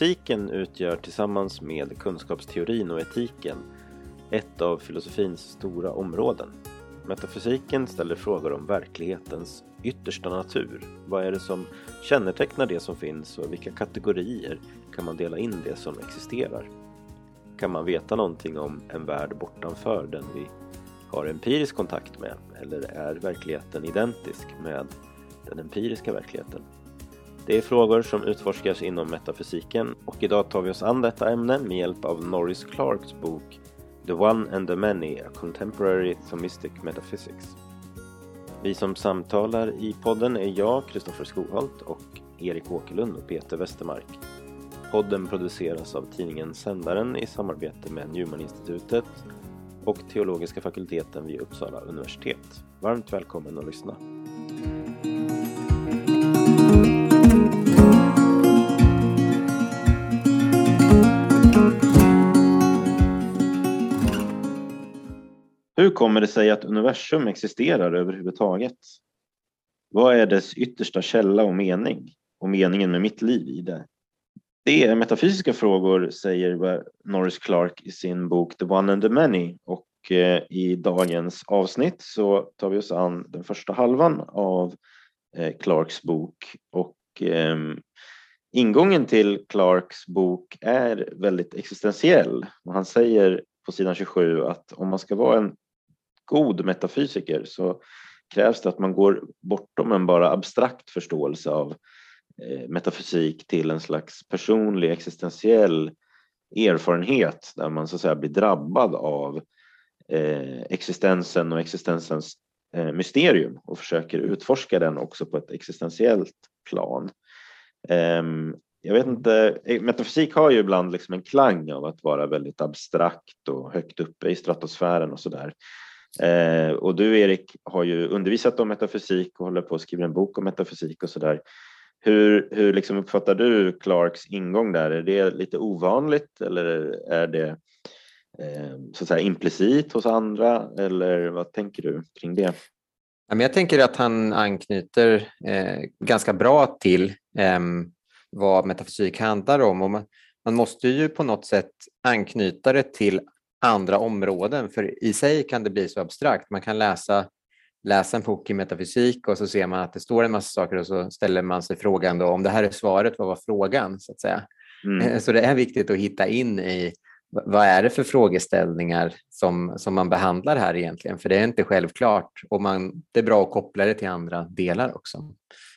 Metafysiken utgör tillsammans med kunskapsteorin och etiken ett av filosofins stora områden. Metafysiken ställer frågor om verklighetens yttersta natur. Vad är det som kännetecknar det som finns och vilka kategorier kan man dela in det som existerar? Kan man veta någonting om en värld bortanför den vi har empirisk kontakt med eller är verkligheten identisk med den empiriska verkligheten? Det är frågor som utforskas inom metafysiken och idag tar vi oss an detta ämne med hjälp av Norris Clarks bok The One and the Many, A Contemporary Thomistic Metaphysics. Vi som samtalar i podden är jag, Kristoffer Skoholt och Erik Åkerlund och Peter Westermark. Podden produceras av tidningen Sändaren i samarbete med Newman-institutet och Teologiska fakulteten vid Uppsala universitet. Varmt välkommen att lyssna! Hur kommer det sig att universum existerar överhuvudtaget? Vad är dess yttersta källa och mening? Och meningen med mitt liv i det? Det är metafysiska frågor, säger Norris Clark i sin bok The One and the Many. Och eh, i dagens avsnitt så tar vi oss an den första halvan av eh, Clarks bok. Och ehm, ingången till Clarks bok är väldigt existentiell. Och han säger på sidan 27 att om man ska vara en god metafysiker så krävs det att man går bortom en bara abstrakt förståelse av eh, metafysik till en slags personlig existentiell erfarenhet där man så att säga blir drabbad av eh, existensen och existensens eh, mysterium och försöker utforska den också på ett existentiellt plan. Ehm, jag vet inte, metafysik har ju ibland liksom en klang av att vara väldigt abstrakt och högt uppe i stratosfären och sådär. Eh, och du Erik har ju undervisat om metafysik och håller på att skriva en bok om metafysik och sådär. Hur, hur liksom uppfattar du Clarks ingång där? Är det lite ovanligt eller är det eh, så att säga implicit hos andra eller vad tänker du kring det? Jag tänker att han anknyter eh, ganska bra till eh, vad metafysik handlar om. Och man, man måste ju på något sätt anknyta det till andra områden. För i sig kan det bli så abstrakt. Man kan läsa, läsa en bok i metafysik och så ser man att det står en massa saker och så ställer man sig frågan då, om det här är svaret, vad var frågan? Så att säga. Mm. Så det är viktigt att hitta in i vad är det för frågeställningar som, som man behandlar här egentligen? För det är inte självklart och man, det är bra att koppla det till andra delar också.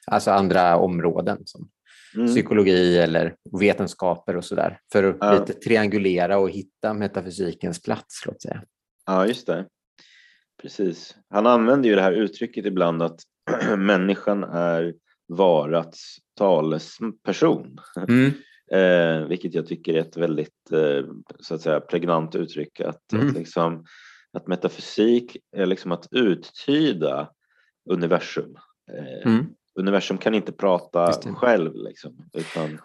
Alltså andra områden som mm. psykologi eller vetenskaper och sådär för att ja. lite triangulera och hitta metafysikens plats. Låt säga. Ja, just det. Precis. Han använder ju det här uttrycket ibland att människan är varats talesperson. Mm. eh, vilket jag tycker är ett väldigt eh, så att säga, pregnant uttryck. Att, mm. att, liksom, att metafysik är liksom att uttyda universum. Eh, mm universum kan inte prata själv. Liksom, utan,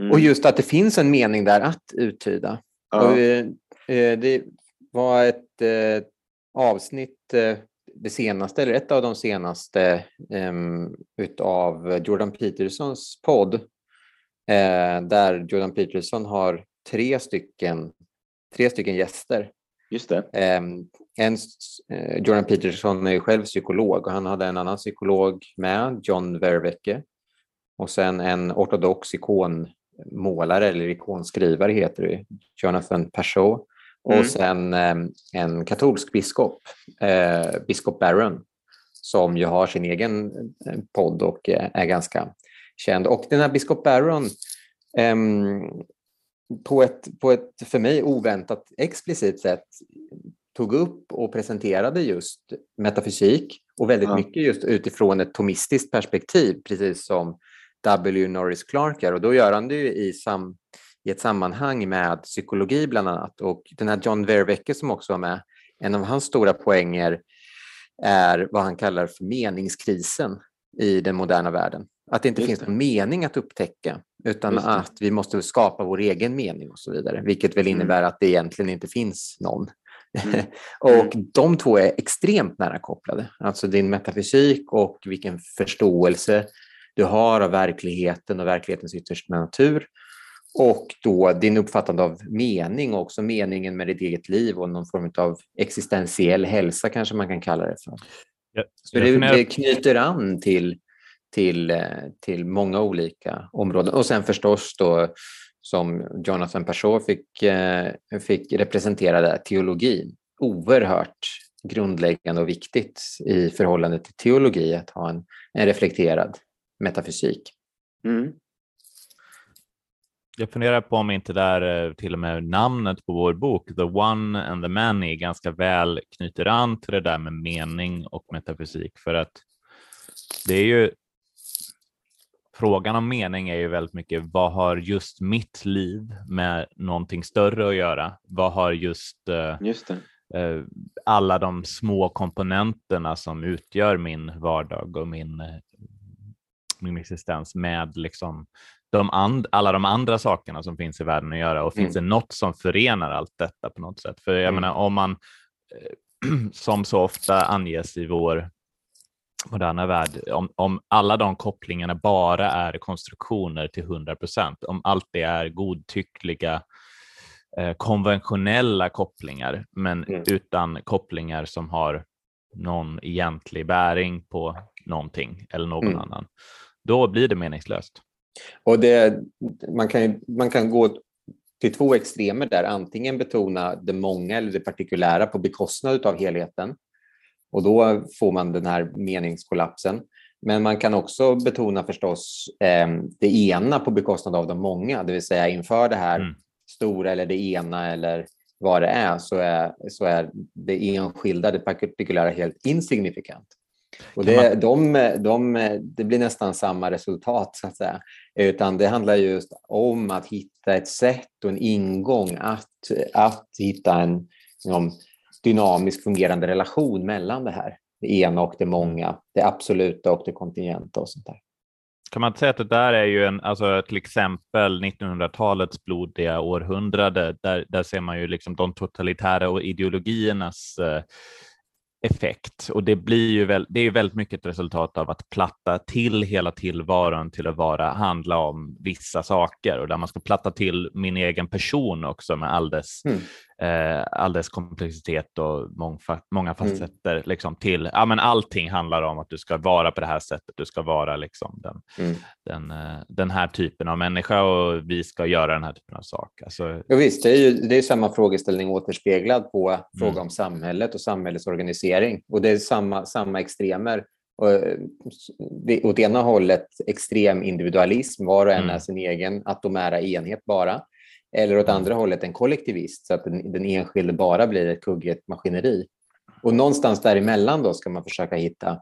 mm. Och just att det finns en mening där att uttyda. Ja. Och, eh, eh det var ett eh, avsnitt, det senaste, eller ett av de senaste, eh, utav Jordan Petersons podd, där Jordan Peterson har tre stycken, tre stycken gäster. Just det. Ehm, en, eh, Jordan Peterson är ju själv psykolog och han hade en annan psykolog med, John Verwecke. Och sen en ortodox ikonmålare eller ikonskrivare heter det, Jonathan Pachot. Och mm. sen ehm, en katolsk biskop, eh, biskop Barron, som ju har sin egen eh, podd och är ganska känd. Och den här biskop Barron eh, på ett, på ett för mig oväntat explicit sätt tog upp och presenterade just metafysik och väldigt ja. mycket just utifrån ett tomistiskt perspektiv, precis som W. Norris Clark gör. Och då gör han det ju i, sam, i ett sammanhang med psykologi bland annat. Och den här John Verwecke som också var med, en av hans stora poänger är vad han kallar för meningskrisen i den moderna världen. Att det inte Just finns någon mening att upptäcka, utan att vi måste skapa vår egen mening och så vidare, vilket väl mm. innebär mm. att det egentligen inte finns någon. Mm. och de två är extremt nära kopplade, alltså din metafysik och vilken förståelse du har av verkligheten och verklighetens yttersta natur och då din uppfattande av mening och också meningen med ditt eget liv och någon form av existentiell hälsa kanske man kan kalla det för. Ja, Så det, det, knyter an till, till, eh, till många olika områden. Och sen förstås då som Jonathan Pashor fick, eh, fick representera teologin. Oerhört grundläggande och viktigt i förhållande till teologi att ha en, en reflekterad metafysik. Mm. Jag funderar på om inte där eh, till och med namnet på vår bok, The One and the Many, ganska väl knyter an till det där med mening och metafysik för att det är ju frågan om mening är ju väldigt mycket vad har just mitt liv med någonting större att göra? Vad har just, eh, just eh, alla de små komponenterna som utgör min vardag och min, eh, min existens med liksom de and, alla de andra sakerna som finns i världen att göra och finns mm. det något som förenar allt detta på något sätt? För jag mm. menar om man som så ofta anges i vår moderna värld, om, om alla de kopplingarna bara är konstruktioner till 100 procent, om allt det är godtyckliga eh, konventionella kopplingar, men mm. utan kopplingar som har någon egentlig bäring på någonting eller någon mm. annan, då blir det meningslöst. Och det, man, kan, man kan gå till två extremer där, antingen betona det många eller det partikulära på bekostnad av helheten, och då får man den här meningskollapsen. Men man kan också betona förstås eh, det ena på bekostnad av de många, det vill säga inför det här mm. stora eller det ena eller vad det är så är, så är det enskilda, det partikulära helt insignifikant. Och det, de, de, det blir nästan samma resultat, så att säga. Utan det handlar just om att hitta ett sätt och en ingång att, att hitta en, liksom, dynamisk fungerande relation mellan det här. Det ena och det många, det absoluta och det kontingenta och sånt där. Kan man säga att det där är ju en, alltså till exempel 1900-talets blodiga århundrade, där, där ser man ju liksom de totalitära ideologiernas eh, effekt och det blir ju väl, det är väldigt mycket ett resultat av att platta till hela tillvaron till att vara handla om vissa saker och där man ska platta till min egen person också med all dess mm eh, all dess komplexitet och mångfa många mm. facetter mm. liksom, till, ja men allting handlar om att du ska vara på det här sättet, du ska vara liksom den, mm. den, eh, den här typen av människa och vi ska göra den här typen av sak. Alltså... Ja, visst, det är ju det är samma frågeställning återspeglad på fråga mm. om samhället och samhällets organisering och det är samma, samma extremer och åt ena hållet extrem individualism, var och en mm. är sin egen atomära enhet bara. Eller åt andra hållet en kollektivist så att den, den enskilde bara blir ett kuggigt maskineri. Och någonstans däremellan då ska man försöka hitta,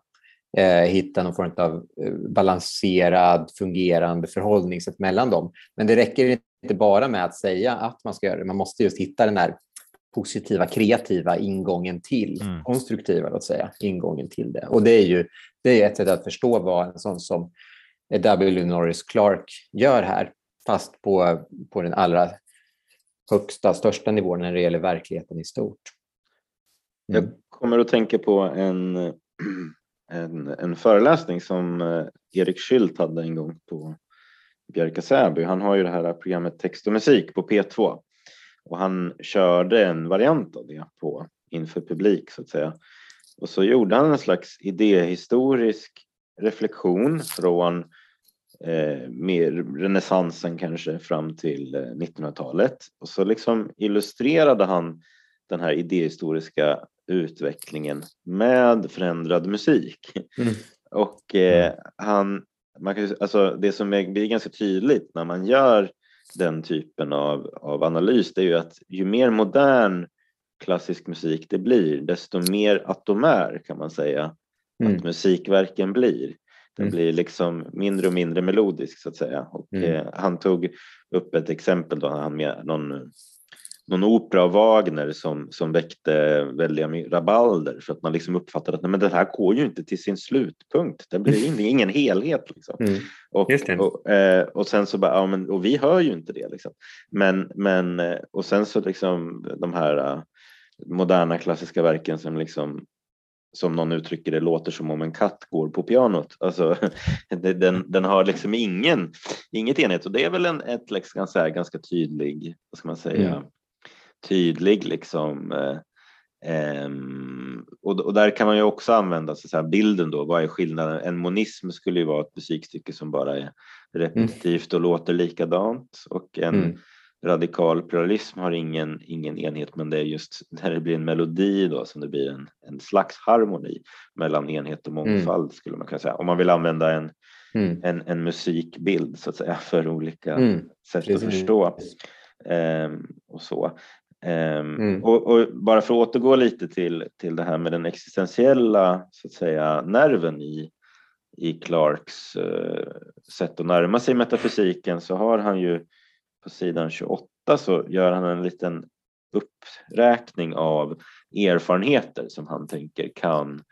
eh, hitta någon form av eh, balanserad, fungerande förhållningssätt mellan dem. Men det räcker inte bara med att säga att man ska göra det. Man måste just hitta den där positiva, kreativa ingången till, mm. konstruktiva låt säga, ingången till det. Och det är ju det är ett sätt att förstå vad en sån som W. Norris Clark gör här fast på, på den allra högsta, största nivån när det gäller verkligheten i stort. Mm. Jag kommer att tänka på en, en, en föreläsning som eh, Erik Skylt hade en gång på Björka Säby. Han har ju det här programmet Text och musik på P2 och han körde en variant av det på inför publik så att säga. Och så gjorde han en slags idéhistorisk reflektion från eh, mer renässansen kanske fram till 1900-talet. Eh, och så liksom illustrerade han den här idéhistoriska utvecklingen med förändrad musik. Mm. Och eh, han, man kan, alltså det som blir ganska tydligt när man gör den typen av, av analys det är ju att ju mer modern klassisk musik det blir desto mer atomär kan man säga mm. att musikverken blir. Den mm. blir liksom mindre och mindre melodisk så att säga. Och, mm. eh, han tog upp ett exempel då han med någon, någon opera av Wagner som, som väckte väldiga rabalder för att man liksom uppfattade att nej, men det här går ju inte till sin slutpunkt. Det blir ingen, ingen helhet. Liksom. Mm. Och, och, eh, och sen så bara, ja, men, och vi hör ju inte det. Liksom. Men, men, eh, och sen så liksom de här uh, moderna klassiska verken som liksom som någon uttrycker det, låter som om en katt går på pianot. Alltså, den, den har liksom ingen, inget enhet och det är väl en ett, liksom, här, ganska tydlig, vad ska man säga, mm. tydlig liksom Um, och, och, där kan man ju också använda så här, bilden då, vad är skillnaden? En monism skulle ju vara ett musikstycke som bara är repetitivt och låter likadant och en mm. Radikal pluralism har ingen, ingen enhet men det är just när det blir en melodi då som det blir en, en slags harmoni mellan enhet och mm. mångfald mm. skulle man kunna säga. Om man vill använda en, mm. en, en musikbild så att säga för olika mm. sätt Precis. att förstå. Um, och så. Um, mm. och, och, bara för att återgå lite till, till det här med den existentiella så att säga, nerven i, i Clarks uh, sätt att närma sig metafysiken så har han ju på sidan 28 så gör han en liten uppräkning av erfarenheter som han tänker kan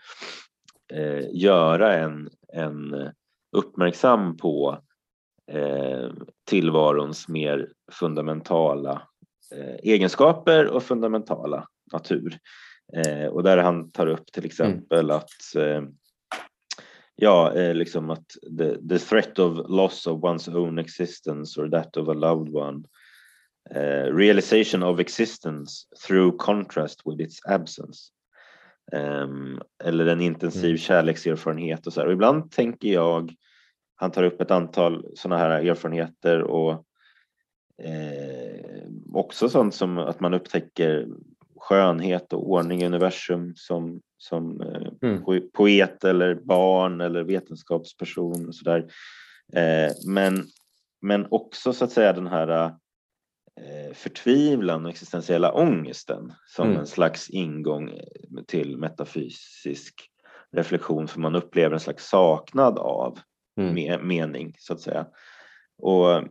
eh, göra en, en uppmärksam på eh, tillvarons mer fundamentala eh, egenskaper och fundamentala natur. Eh, och där han tar upp till exempel mm. att eh, ja, eh, liksom att the, the threat of loss of one's own existence or that of a loved one uh, realization of existence through contrast with its absence. Um, eller en intensiv mm. kärlekserfarenhet och så här. Och ibland tänker jag, han tar upp ett antal sådana här erfarenheter och eh, också sånt som att man upptäcker skönhet och ordning i universum som, som eh, mm. poet eller barn eller vetenskapsperson och sådär. Eh, men, men också så att säga den här eh, förtvivlan och existentiella ångesten som mm. en slags ingång till metafysisk reflektion för man upplever en slags saknad av mm. mening så att säga. Och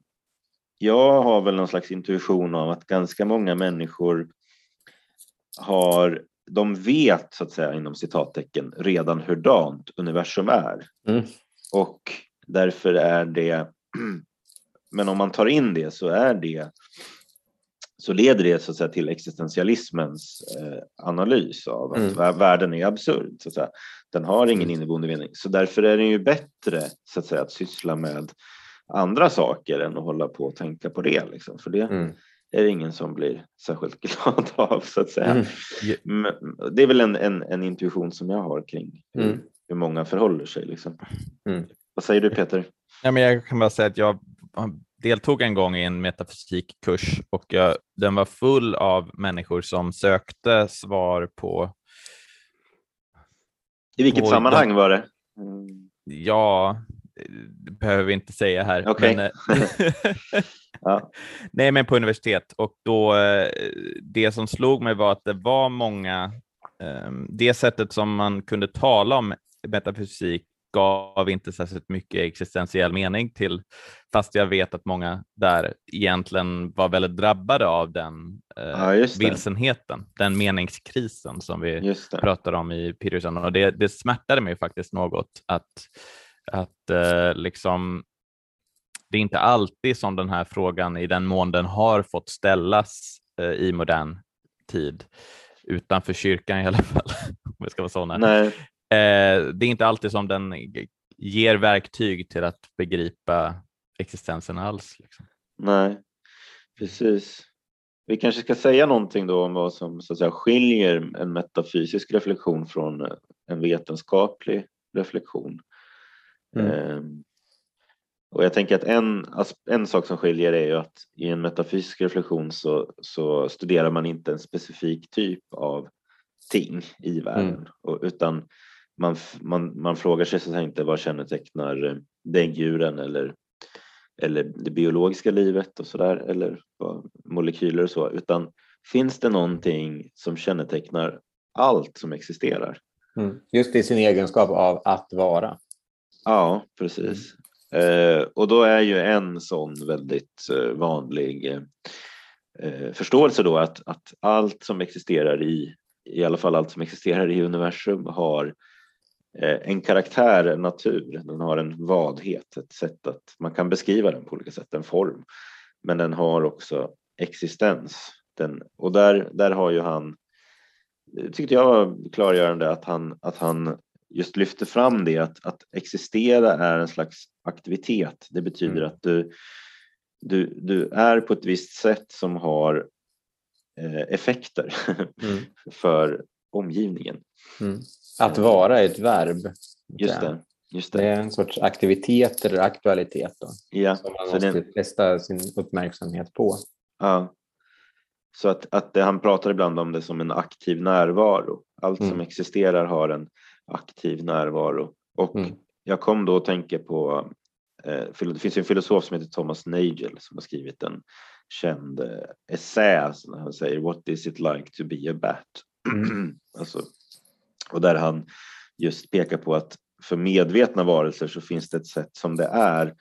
jag har väl någon slags intuition av att ganska många människor har, de vet så att säga inom citattecken redan hurdant universum är. Mm. Och därför är det, men om man tar in det så är det så leder det så att säga, till existentialismens eh, analys av att mm. världen är absurd. Så att säga. Den har ingen mm. inneboende mening. Så därför är det ju bättre så att, säga, att syssla med andra saker än att hålla på och tänka på det. Liksom. För det mm. Är det ingen som blir särskilt glad av så att säga. Mm. Yeah. Det är väl en, en, en, intuition som jag har kring hur, mm. hur många förhåller sig. Liksom. Mm. Vad säger du Peter? Ja, men jag kan bara säga att jag deltog en gång i en metafysikkurs och jag, den var full av människor som sökte svar på i vilket på sammanhang var det? Ja, det behöver vi inte säga här. Okay. Men, eh, ja. Nej, men på universitet och då eh, det som slog mig var att det var många, ehm, det sättet som man kunde tala om metafysik gav inte särskilt mycket existentiell mening till, fast jag vet att många där egentligen var väldigt drabbade av den eh, ja, vilsenheten, den meningskrisen som vi pratade om i Peterson. Och det, det smärtade mig faktiskt något att att eh, liksom, det är inte alltid som den här frågan, i den mån den har fått ställas eh, i modern tid, utanför kyrkan i alla fall, om vi ska vara sådana. Nej. Eh, det är inte alltid som den ger verktyg till att begripa existensen alls. Liksom. Nej, precis. Vi kanske ska säga någonting då om vad som så att säga, skiljer en metafysisk reflektion från en vetenskaplig reflektion. Mm. Och jag tänker att en, en sak som skiljer är ju att i en metafysisk reflektion så, så studerar man inte en specifik typ av ting i världen mm. och, utan man, man, man frågar sig så inte vad kännetecknar eh, däggdjuren eller, eller det biologiska livet och sådär eller molekyler och så utan finns det någonting som kännetecknar allt som existerar? Mm. Just i sin egenskap av att vara. Ja, precis. Eh, och då är ju en sån väldigt eh, vanlig eh, förståelse då att, att allt som existerar i, i alla fall allt som existerar i universum har en karaktär, en natur, den har en vadhet, ett sätt att man kan beskriva den på olika sätt, en form. Men den har också existens. Den, och där, där har ju han tyckte jag var klargörande att han, att han just lyfter fram det att, att existera är en slags aktivitet. Det betyder mm. att du, du, du är på ett visst sätt som har eh, effekter mm. för omgivningen. Mm. Att vara är ett verb. Just det. Just det. det är en sorts aktivitet eller aktualitet då, ja, som man måste den... fästa sin uppmärksamhet på. Ja. Så att, att det, han pratar ibland om det som en aktiv närvaro. Allt mm. som existerar har en aktiv närvaro. Och mm. jag kom då att tänka på, eh, det finns en filosof som heter Thomas Nagel som har skrivit en känd eh, essä när han säger What is it like to be a bat? Mm. alltså, och där han just pekar på att för medvetna varelser så finns det ett sätt som det är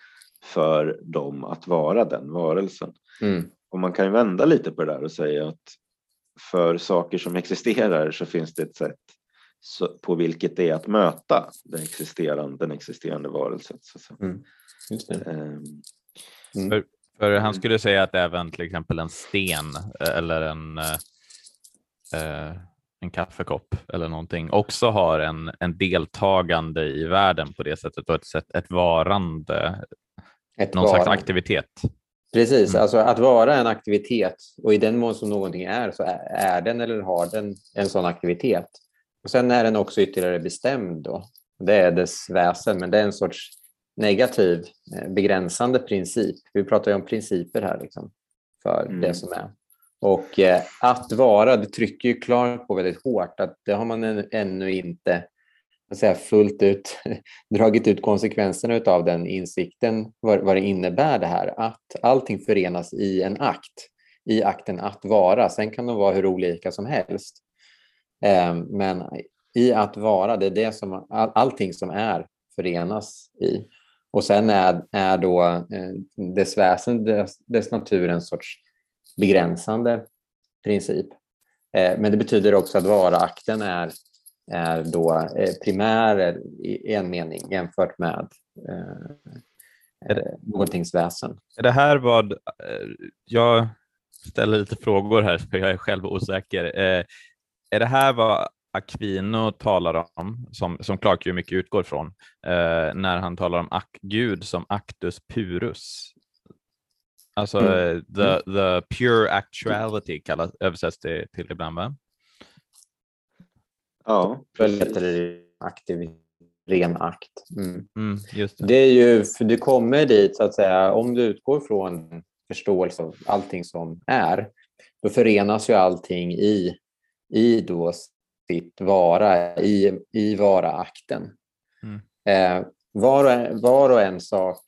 för dem att vara den varelsen. Mm. Och man kan ju vända lite på det där och säga att för saker som existerar så finns det ett sätt på vilket det är att möta den existerande, den existerande varelsen. Mm. Ehm. Mm. För, för, han skulle säga att även till exempel en sten eller en, eh, en kaffekopp eller någonting också har en, en deltagande i världen på det sättet och ett, sätt, ett varande, ett någon varande. slags aktivitet. Precis, mm. alltså att vara en aktivitet och i den mån som någonting är så är den eller har den en sån aktivitet. Och Sen är den också ytterligare bestämd. Då. Det är dess väsen, men det är en sorts negativ eh, begränsande princip. Vi pratar ju om principer här liksom, för mm. det som är. Och eh, att vara, det trycker ju klart på väldigt hårt att det har man ännu inte säga, fullt ut dragit ut konsekvenserna av den insikten, vad, vad det innebär det här, att allting förenas i en akt, i akten att vara. Sen kan de vara hur olika som helst. Ehm, men i att vara, det är det som all, allting som är förenas i. Och sen är, är då eh, dess väsen, dess, dess natur en sorts begränsande princip. Eh, men det betyder också att vara-akten är är då eh, primär i en mening jämfört med eh, någontings väsen. Är det här vad, jag ställer lite frågor här för jag är själv osäker. Är det här vad Aquino talar om, som, som Clark ju mycket utgår från, eh, när han talar om ak Gud som actus purus? Alltså mm. the, the pure actuality kallas, översätts det till ibland va? Ja, heter det aktiv, ren akt. Mm. Mm, det. det. är ju, för du kommer dit, så att säga, om du utgår från förståelse av allting som är, då förenas ju allting i, i då sitt vara, i, i vara-akten. Mm. Eh, var, och var och en sak,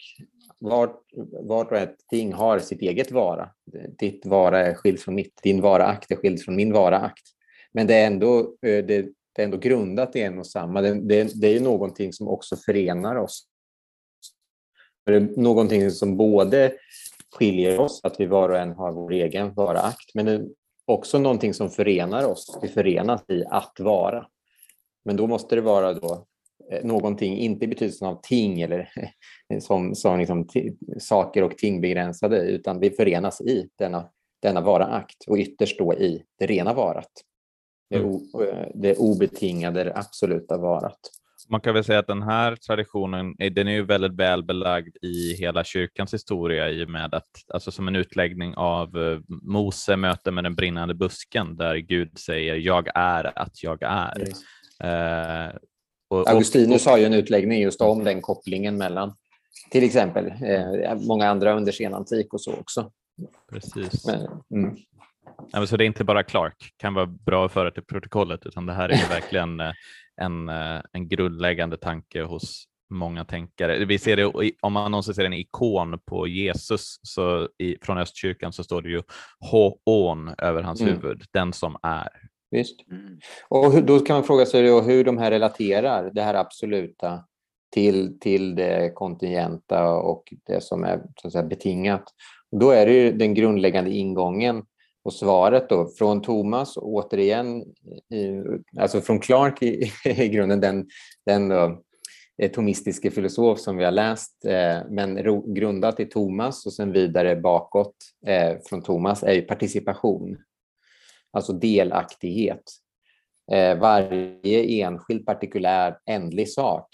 vart, vart och ett ting har sitt eget vara. Ditt vara är skilt från mitt, din vara-akt är skild från min vara-akt. Men det är ändå, eh, det, det är ändå grundat i en och samma. Det, det, det är någonting som också förenar oss. Det är någonting som både skiljer oss, att vi var och en har vår egen vara-akt, men det också någonting som förenar oss. Vi förenas i att vara. Men då måste det vara då eh, någonting, inte i betydelsen av ting eller som, som liksom saker och ting begränsade, utan vi förenas i denna, denna vara-akt och ytterst då i det rena varat. Det, mm. Eh, det obetingade, det absoluta varat. Man kan väl säga att den här traditionen den är ju väldigt väl belagd i hela kyrkans historia i och med att, alltså som en utläggning av uh, Mose möte med den brinnande busken där Gud säger jag är att jag är. Uh, och, Augustinus och, har ju en utläggning just om den kopplingen mellan till exempel eh, många andra under senantik och så också. Precis. Men, mm. Ja, så det är inte bara Clark, kan vara bra att föra till protokollet, utan det här är verkligen eh, en, eh, en grundläggande tanke hos många tänkare. Vi ser det, om man någonsin ser en ikon på Jesus så i, från östkyrkan så står det ju H-on över hans mm. huvud, den som är. Visst. Mm. Och då kan man fråga sig då hur de här relaterar det här absoluta till, till det kontingenta och det som är så att säga, betingat. då är det ju den grundläggande ingången och svaret då från Thomas, återigen, i, alltså från Clark i, i grunden, den, den då, eh, tomistiske filosof som vi har läst, eh, men ro, grundat i Thomas och sen vidare bakåt eh, från Thomas är ju participation, alltså delaktighet. eh, varje enskild partikulär ändlig sak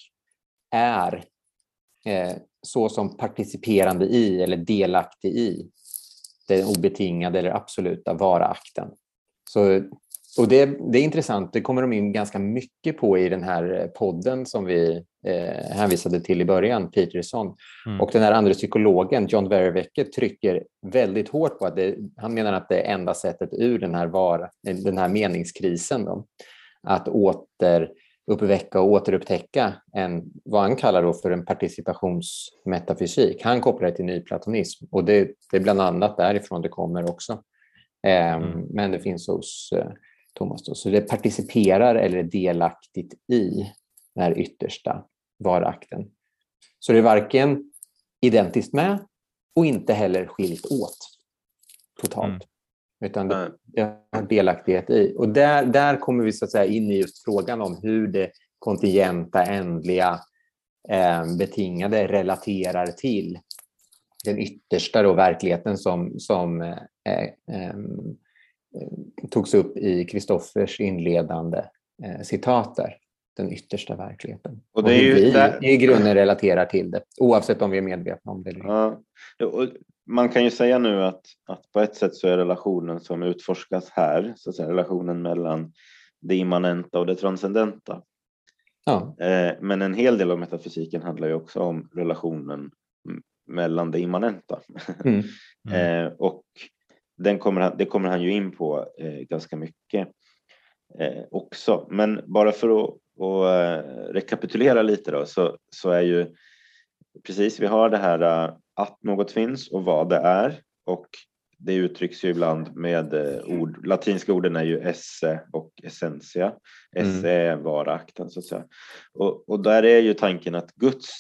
är eh, så som participerande i eller delaktig i den obetingade eller absoluta vara-akten. Så och det, det, är intressant, det kommer de in ganska mycket på i den här eh, podden som vi eh, hänvisade till i början, Peterson. Mm. Och den här andra psykologen, John Verwecke, trycker väldigt hårt på att det, han menar att det är enda sättet ur den här, var, den här meningskrisen, då, att återuppväcka och återupptäcka en, vad han kallar då för en participationsmetafysik. Han kopplar det till nyplatonism och det, det är bland annat därifrån det kommer också. Eh, mm. Men det finns hos eh, Thomas. Då. Så det participerar eller är delaktigt i den här yttersta varakten. Så det är varken identiskt med och inte heller skilt åt totalt. Mm. Utan det, har delaktighet i. Och där, där kommer vi så att säga in i just frågan om hur det kontingenta, ändliga, eh, betingade relaterar till den yttersta då, verkligheten som, som eh, eh, Eh, togs upp i Kristoffers inledande eh, citat där, den yttersta verkligheten. Och det är ju vi där... i grunden relaterar till det, oavsett om vi är medvetna om det eller inte. Ja. Man kan ju säga nu att, att på ett sätt så är relationen som utforskas här, så att säga, relationen mellan det immanenta och det transcendenta. Ja. Eh, men en hel del av metafysiken handlar ju också om relationen mellan det immanenta. Mm. Mm. och den kommer det kommer han ju in på eh, ganska mycket eh, också. Men bara för att, att eh, rekapitulera lite då så, så är ju precis, vi har det här uh, att något finns och vad det är och det uttrycks ju ibland med uh, ord. Latinska orden är ju esse och essentia. Esse mm. är varakten så att säga. Och, och där är ju tanken att Guds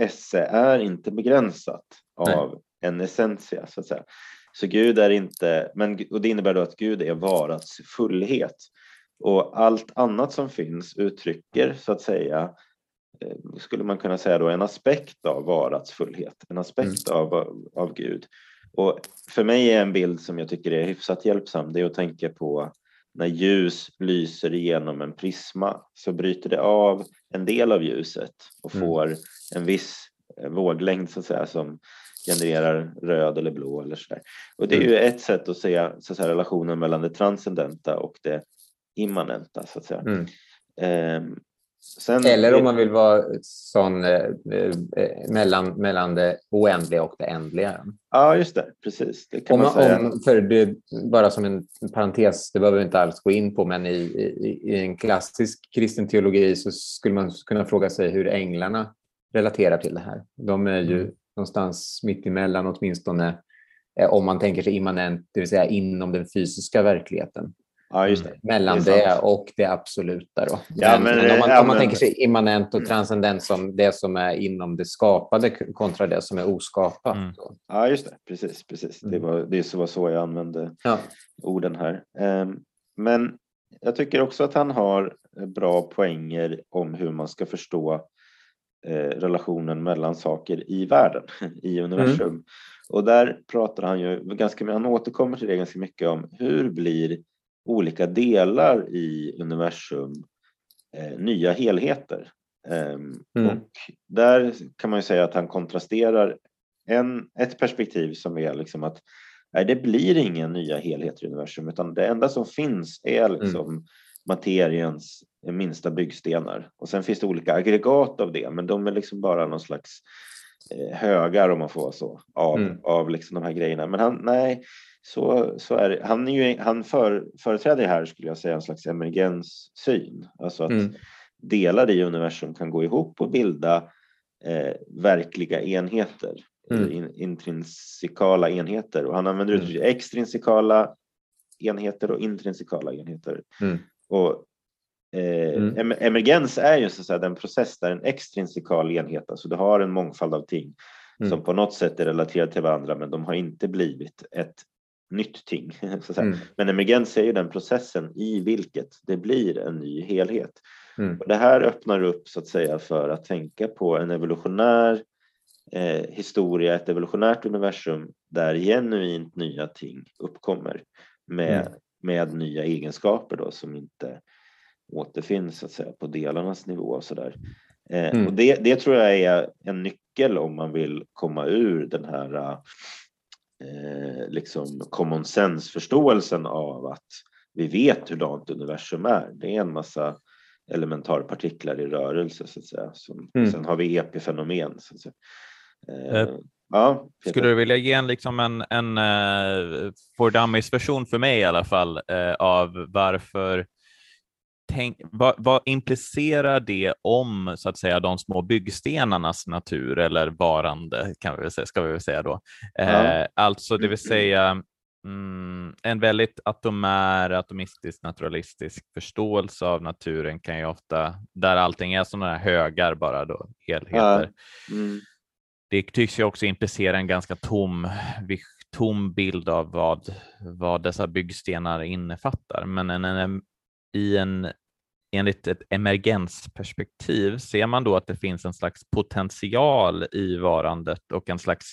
esse är inte begränsat av Nej. en essentia så att säga. Så Gud är inte, men, och det innebär då att Gud är varats fullhet. Och allt annat som finns uttrycker så att säga, eh, skulle man kunna säga då, en aspekt av varats fullhet, en aspekt mm. av, av Gud. Och för mig är en bild som jag tycker är hyfsat hjälpsam, det är att tänka på när ljus lyser igenom en prisma så bryter det av en del av ljuset och mm. får en viss våglängd så att säga som genererar röd eller blå eller så där. Och det är ju ett sätt att se så att säga, relationen mellan det transcendenta och det immanenta så att säga. Mm. Eh, sen, eller om man vill vara sån eh, eh, mellan, mellan det oändliga och det ändliga. Ja, just det. Precis. Det om. Om, för det, bara som en parentes, det behöver vi inte alls gå in på, men i, i, i en klassisk kristen teologi så skulle man kunna fråga sig hur änglarna relaterar till det här. De är ju mm någonstans mitt emellan åtminstone eh, om man tänker sig immanent, det vill säga inom den fysiska verkligheten. Ja, just det. Mellan det, det och det absoluta. Då. Ja, men, men om man, ja, om man men... tänker sig immanent och mm. transcendent som det som är inom det skapade kontra det som är oskapat. Mm. Ja, just det. Precis. precis. Det, mm. var, det var så jag använde ja. orden här. Ehm, men jag tycker också att han har bra poänger om hur man ska förstå Eh, relationen mellan saker i världen, i universum. Mm. Och där pratar han ju ganska han återkommer till det ganska mycket om hur blir olika delar i universum eh, nya helheter. Um, mm. Och där kan man ju säga att han kontrasterar en, ett perspektiv som är liksom att nej, det blir ingen nya helheter i universum utan det enda som finns är liksom mm. materiens minsta byggstenar. Och sen finns det olika aggregat av det, men de är liksom bara någon slags högar om man får vara så av, mm. av liksom de här grejerna. Men han, nej, så, så är det. Han, är ju, han för, företräder här skulle jag säga en slags emergenssyn, alltså att mm. delar i universum kan gå ihop och bilda eh, verkliga enheter, mm. in, intrinsikala enheter. Och han använder mm. uttrycket extrinsikala enheter och intrinsikala enheter. Mm. Och Eh, mm. Emergens är ju så att säga den process där en extrinsikal enhet, alltså du har en mångfald av ting mm. som på något sätt är relaterade till varandra men de har inte blivit ett nytt ting. Så att. Mm. Men emergens är ju den processen i vilket det blir en ny helhet. Mm. Och det här öppnar upp så att säga för att tänka på en evolutionär eh, historia, ett evolutionärt universum där genuint nya ting uppkommer med, mm. med nya egenskaper då som inte återfinns så att säga, på delarnas nivå och så där. Eh, Mm. och det, det tror jag är en nyckel om man vill komma ur den här eh, liksom common sense förståelsen av att vi vet hurdant universum är. Det är en massa elementarpartiklar i rörelse så att säga. Som, Mm. Sen har vi epifenomen. Så att säga. Eh, Eh, ja. Skulle du vilja ge en, liksom en, en dummies version för mig i alla fall eh, av varför Tänk, vad, vad implicerar det om så att säga de små byggstenarnas natur eller varande kan vi säga, ska vi väl säga då. Eh, Ja. Alltså det vill säga mm, en väldigt atomär, atomistisk, naturalistisk förståelse av naturen kan ju ofta, där allting är sådana här högar bara då, helheter. Mm. Det tycks ju också implicera en ganska tom, tom bild av vad, vad dessa byggstenar innefattar. Men en, en, i en, enligt ett emergensperspektiv ser man då att det finns en slags potential i varandet och en slags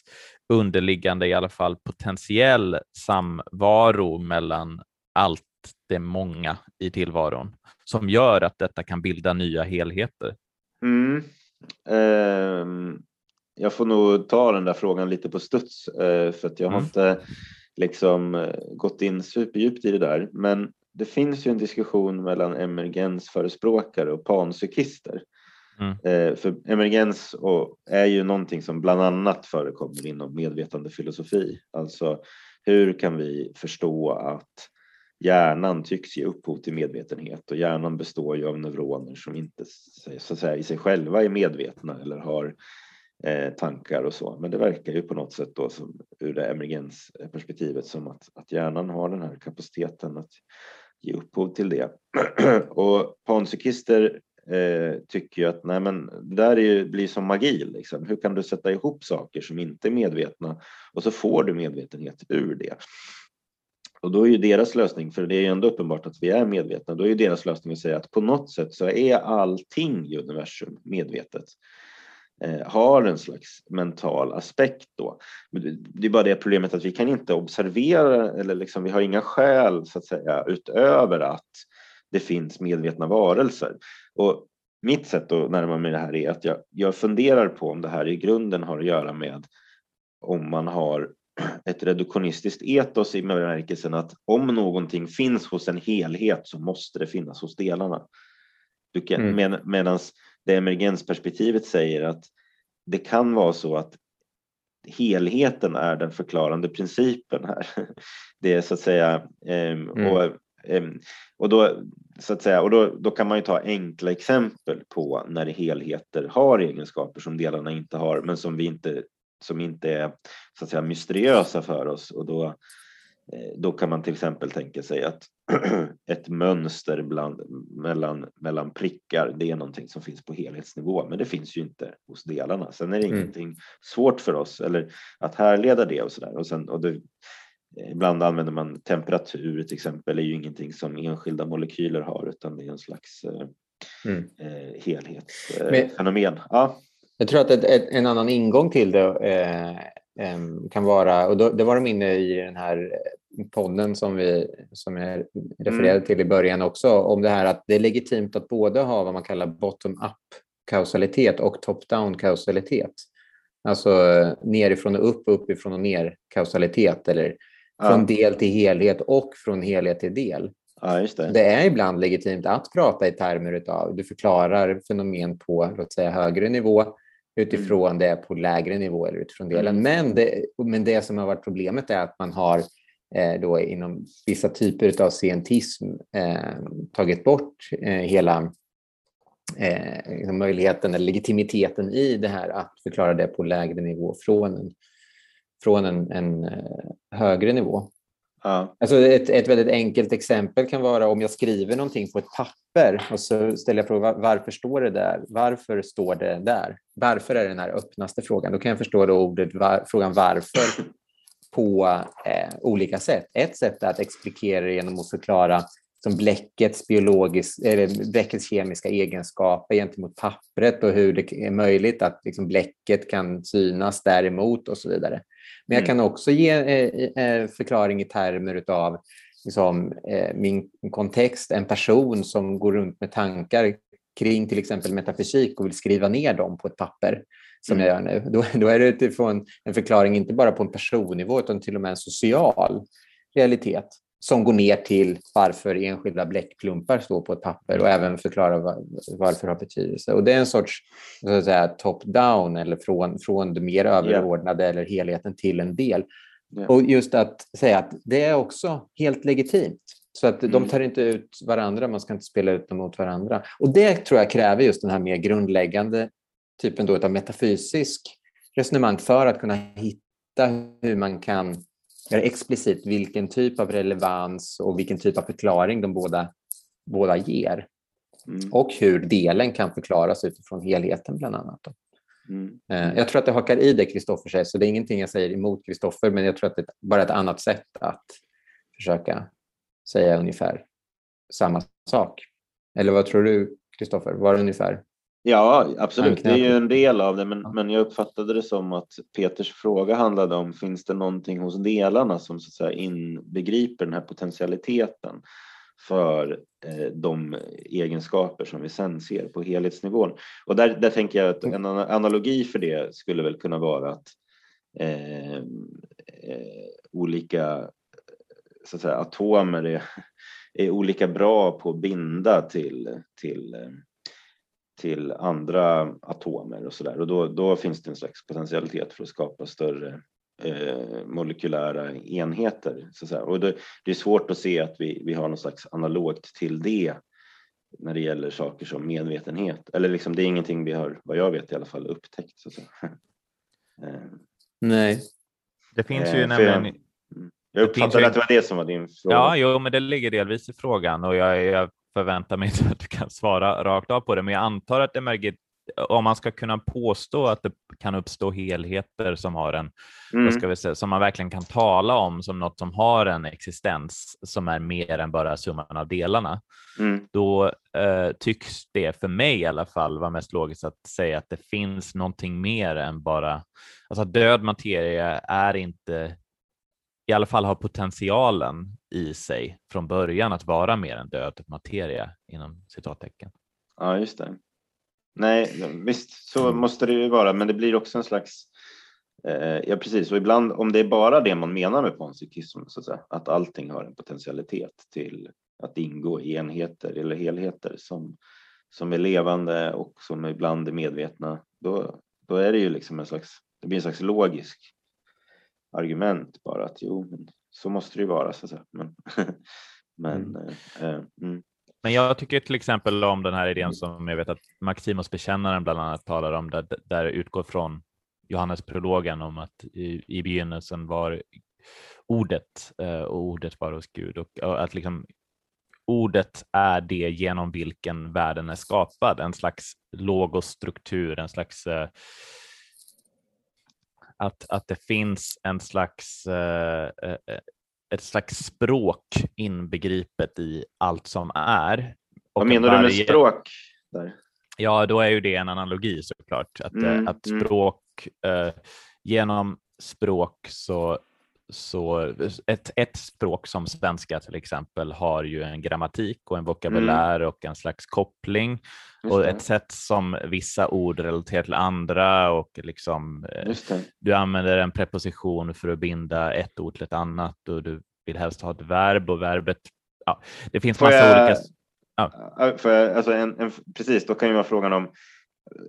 underliggande, i alla fall potentiell samvaro mellan allt det många i tillvaron som gör att detta kan bilda nya helheter. Mm. Ehm, jag får nog ta den där frågan lite på studs eh, för att jag har Mm. inte liksom eh, gått in superdjupt i det där. Men det finns ju en diskussion mellan emergensförespråkare och panpsykister. Mm. Eh, för emergens är ju någonting som bland annat förekommer inom medvetandefilosofi. Alltså hur kan vi förstå att hjärnan tycks ge upphov till medvetenhet och hjärnan består ju av neuroner som inte så säga, i sig själva är medvetna eller har eh, tankar och så. Men det verkar ju på något sätt då som, ur det emergensperspektivet som att, att hjärnan har den här kapaciteten att ge upphov till det. och panpsykister eh, tycker ju att nej men, det där är ju, blir som magi. Liksom. Hur kan du sätta ihop saker som inte är medvetna och så får du medvetenhet ur det. Och då är ju deras lösning, för det är ju ändå uppenbart att vi är medvetna, då är ju deras lösning att säga att på något sätt så är allting i universum medvetet. Eh, har en slags mental aspekt då. Det- är bara det problemet att vi kan inte observera eller liksom, vi har inga skäl så att säga utöver att det finns medvetna varelser. Och mitt sätt att närma mig det här är att jag, jag funderar på om det här i grunden har att göra med om man har ett reduktionistiskt etos i bemärkelsen att om någonting finns hos en helhet så måste det finnas hos delarna. Du kan, Mm. med, Medan det emergensperspektivet säger att det kan vara så att helheten är den förklarande principen här. Det är så att säga ehm, Mm. och, ehm, och då så att säga och då, då kan man ju ta enkla exempel på när helheter har egenskaper som delarna inte har men som vi inte som inte är så att säga mysteriösa för oss och då då kan man till exempel tänka sig att ett mönster bland, mellan, mellan prickar, det är någonting som finns på helhetsnivå, men det finns ju inte hos delarna. Sen är det Mm. ingenting svårt för oss eller att härleda det och sådär. Och, sen, och det, ibland använder man temperatur till exempel, det är ju ingenting som enskilda molekyler har, utan det är en slags eh, Mm. eh, helhetsfenomen. Men- Eh, fenomen. ja. Jag tror att ett, ett, en annan ingång till det eh, kan vara, och då, det var de inne i den här podden som, vi, som jag refererade till i början också, om det här att det är legitimt att både ha vad man kallar bottom-up kausalitet och top-down kausalitet. Alltså nerifrån och upp, uppifrån och ner kausalitet eller från Ja. del till helhet och från helhet till del. ja, det. Det är ibland legitimt att prata i termer av du förklarar fenomen på låt säga, högre nivå utifrån det på lägre nivå eller utifrån delen. Mm. Men, det, men det som har varit problemet är att man har eh, då inom vissa typer av scientism eh, tagit bort eh, hela eh, liksom möjligheten eller legitimiteten i det här att förklara det på lägre nivå från en, från en, en eh, högre nivå. Ja. Alltså ett, ett väldigt enkelt exempel kan vara om jag skriver någonting på ett papper och så ställer jag frågan varför står det där? Varför står det där? Varför är den här öppnaste frågan? Då kan jag förstå då ordet var, frågan varför på eh, olika sätt. Ett sätt är att explikera det genom att förklara som bläckets, biologisk, eller bläckets kemiska egenskaper gentemot pappret och hur det är möjligt att liksom bläcket kan synas däremot och så vidare. Men jag Mm. kan också ge eh, eh, förklaring i termer av liksom, eh, min kontext, en person som går runt med tankar kring till exempel metafysik och vill skriva ner dem på ett papper som mm. jag gör nu, då, då är det utifrån en förklaring inte bara på en personnivå utan till och med en social realitet som går ner till varför enskilda bläckklumpar står på ett papper och även förklara var, varför det har betydelse. Och det är en sorts top-down eller från, från det mer överordnade yeah. eller helheten till en del. Yeah. Och just att säga att det är också helt legitimt. Så att mm. de tar inte ut varandra, man ska inte spela ut dem mot varandra. Och det tror jag kräver just den här mer grundläggande typen då av metafysisk resonemang för att kunna hitta hur man kan explicit vilken typ av relevans och vilken typ av förklaring de båda, båda ger. Mm. Och hur delen kan förklaras utifrån helheten bland annat. Mm. Eh, jag tror att det hakar i det Kristoffer säger, så det är ingenting jag säger emot Kristoffer, men jag tror att det är bara ett annat sätt att försöka säga ungefär samma sak. Eller vad tror du, Kristoffer? Var det ungefär? Ja, absolut. Det är ju en del av det, men, men jag uppfattade det som att Peters fråga handlade om finns det någonting hos delarna som så att säga inbegriper den här potentialiteten för eh, de egenskaper som vi sen ser på helhetsnivån. Och där, där tänker jag att en analogi för det skulle väl kunna vara att eh, eh, olika så att säga, atomer är, är olika bra på att binda till, till eh, till andra atomer och så där. Och då, då finns det en slags potentialitet för att skapa större eh, molekylära enheter. Så att säga. Och det, det, är svårt att se att vi, vi har någon slags analogt till det när det gäller saker som medvetenhet. Eller liksom, det är ingenting vi har, vad jag vet i alla fall, upptäckt. Så att säga. Eh, Nej. Det finns ju eh, nämligen... Jag, jag uppfattade att det var det som var din fråga. Ja, jo, men det ligger delvis i frågan och jag, jag förväntar mig inte att du kan svara rakt av på det, men jag antar att det är om man ska kunna påstå att det kan uppstå helheter som har en, mm. ska vi säga, som man verkligen kan tala om som något som har en existens som är mer än bara summan av delarna, mm. då eh, tycks det för mig i alla fall vara mest logiskt att säga att det finns någonting mer än bara, alltså död materia är inte i alla fall har potentialen i sig från början att vara mer än död materia inom citattecken. Ja, just det. Nej, visst så mm. måste det ju vara, men det blir också en slags eh, Ja, precis. Och ibland om det är bara det man menar med panpsykism, så att, säga, att allting har en potentialitet till att ingå i enheter eller helheter som, som är levande och som ibland är medvetna, då, då är det ju liksom en slags, det blir en slags logisk argument bara att jo, men så måste det ju vara så att säga. Men, men, mm. Eh, eh, mm. men jag tycker till exempel om den här idén som jag vet att Maximus bekännaren bland annat talar om, där, där utgår från Johannes prologen om att i, i begynnelsen var ordet eh, och ordet var hos Gud och, och att liksom ordet är det genom vilken världen är skapad, en slags logosstruktur, en slags eh, att, att det finns en slags, eh, eh, ett slags språk inbegripet i allt som är. Och Vad menar varje... du med språk? Där? Ja, då är ju det en analogi såklart. Att, eh, mm, att mm. språk, mm. genom språk så så ett, ett språk som svenska till exempel har ju en grammatik och en vokabulär mm. och en slags koppling och ett sätt som vissa ord relaterar till andra och liksom eh, du använder en preposition för att binda ett ord till ett annat och du vill helst ha ett verb och verbet. Ja, det finns massa jag, olika. Ja. För, alltså en, en, precis, då kan ju vara frågan om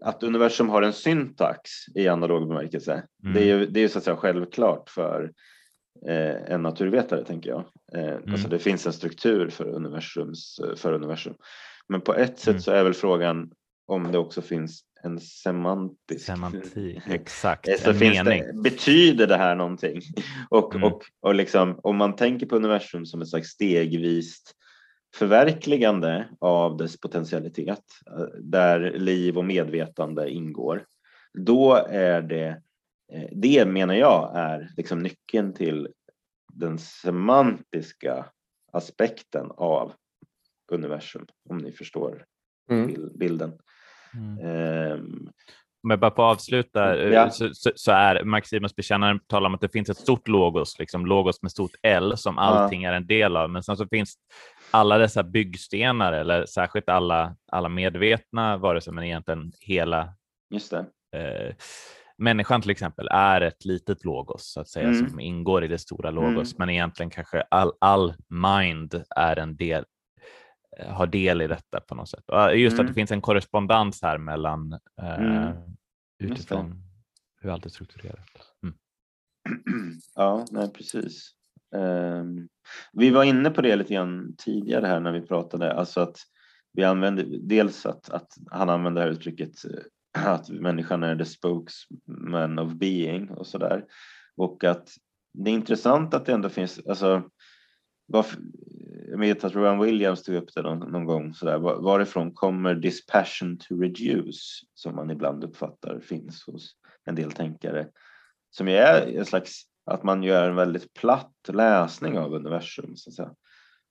att universum har en syntax i analog bemärkelse. Mm. Det är ju det är så att säga självklart för eh, en naturvetare tänker jag. Eh, mm. Alltså det finns en struktur för, universums, för universum. Men på ett sätt mm. så är väl frågan om det också finns en semantisk... Semantik, exakt. så en finns mening. Det, betyder det här någonting? Och, mm. och, och liksom, om man tänker på universum som ett slags stegvist förverkligande av dess potentialitet eh, där liv och medvetande ingår, då är det Eh, det menar jag är liksom nyckeln till den semantiska aspekten av universum, om ni förstår mm. bilden. Mm. Um, om jag bara får avsluta, eh, Ja. så, så, så är Maximus bekännaren talar om att det finns ett stort logos, liksom logos med stort L som allting är en del av, men sen så finns alla dessa byggstenar eller särskilt alla, alla medvetna varelser, men egentligen hela Just det. eh, människan till exempel är ett litet logos så att säga Mm. som ingår i det stora logos, Mm. men egentligen kanske all, all mind är en del eh, har del i detta på något sätt. Och Just att Mm. det finns en korrespondens här mellan eh, Mm. Utifrån hur allt är strukturerat. Mm. Ja, nej precis. Ehm, vi var inne på det lite grann tidigare här när vi pratade, alltså att vi använder dels att, att han använder det här uttrycket eh, att människan är the spokesman of being och sådär. Och att det är intressant att det ändå finns, alltså varför, jag vet att Rowan Williams tog upp det någon, någon gång sådär, var, varifrån kommer this passion to reduce som man ibland uppfattar finns hos en del tänkare som ju är en slags att man gör en väldigt platt läsning av universum. Så att säga.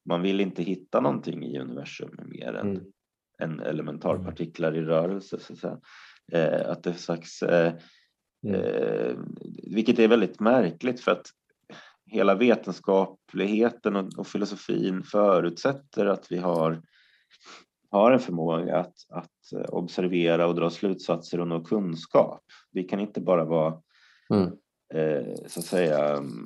Man vill inte hitta någonting i universum mer än, Mm än elementarpartiklar i rörelse. Så att, säga. Eh, att det är slags, eh, Mm. eh, vilket är väldigt märkligt för att hela vetenskapligheten och, och filosofin förutsätter att vi har, har en förmåga att, att eh, observera och dra slutsatser och nå kunskap. Vi kan inte bara vara Mm. eh, så att säga mm,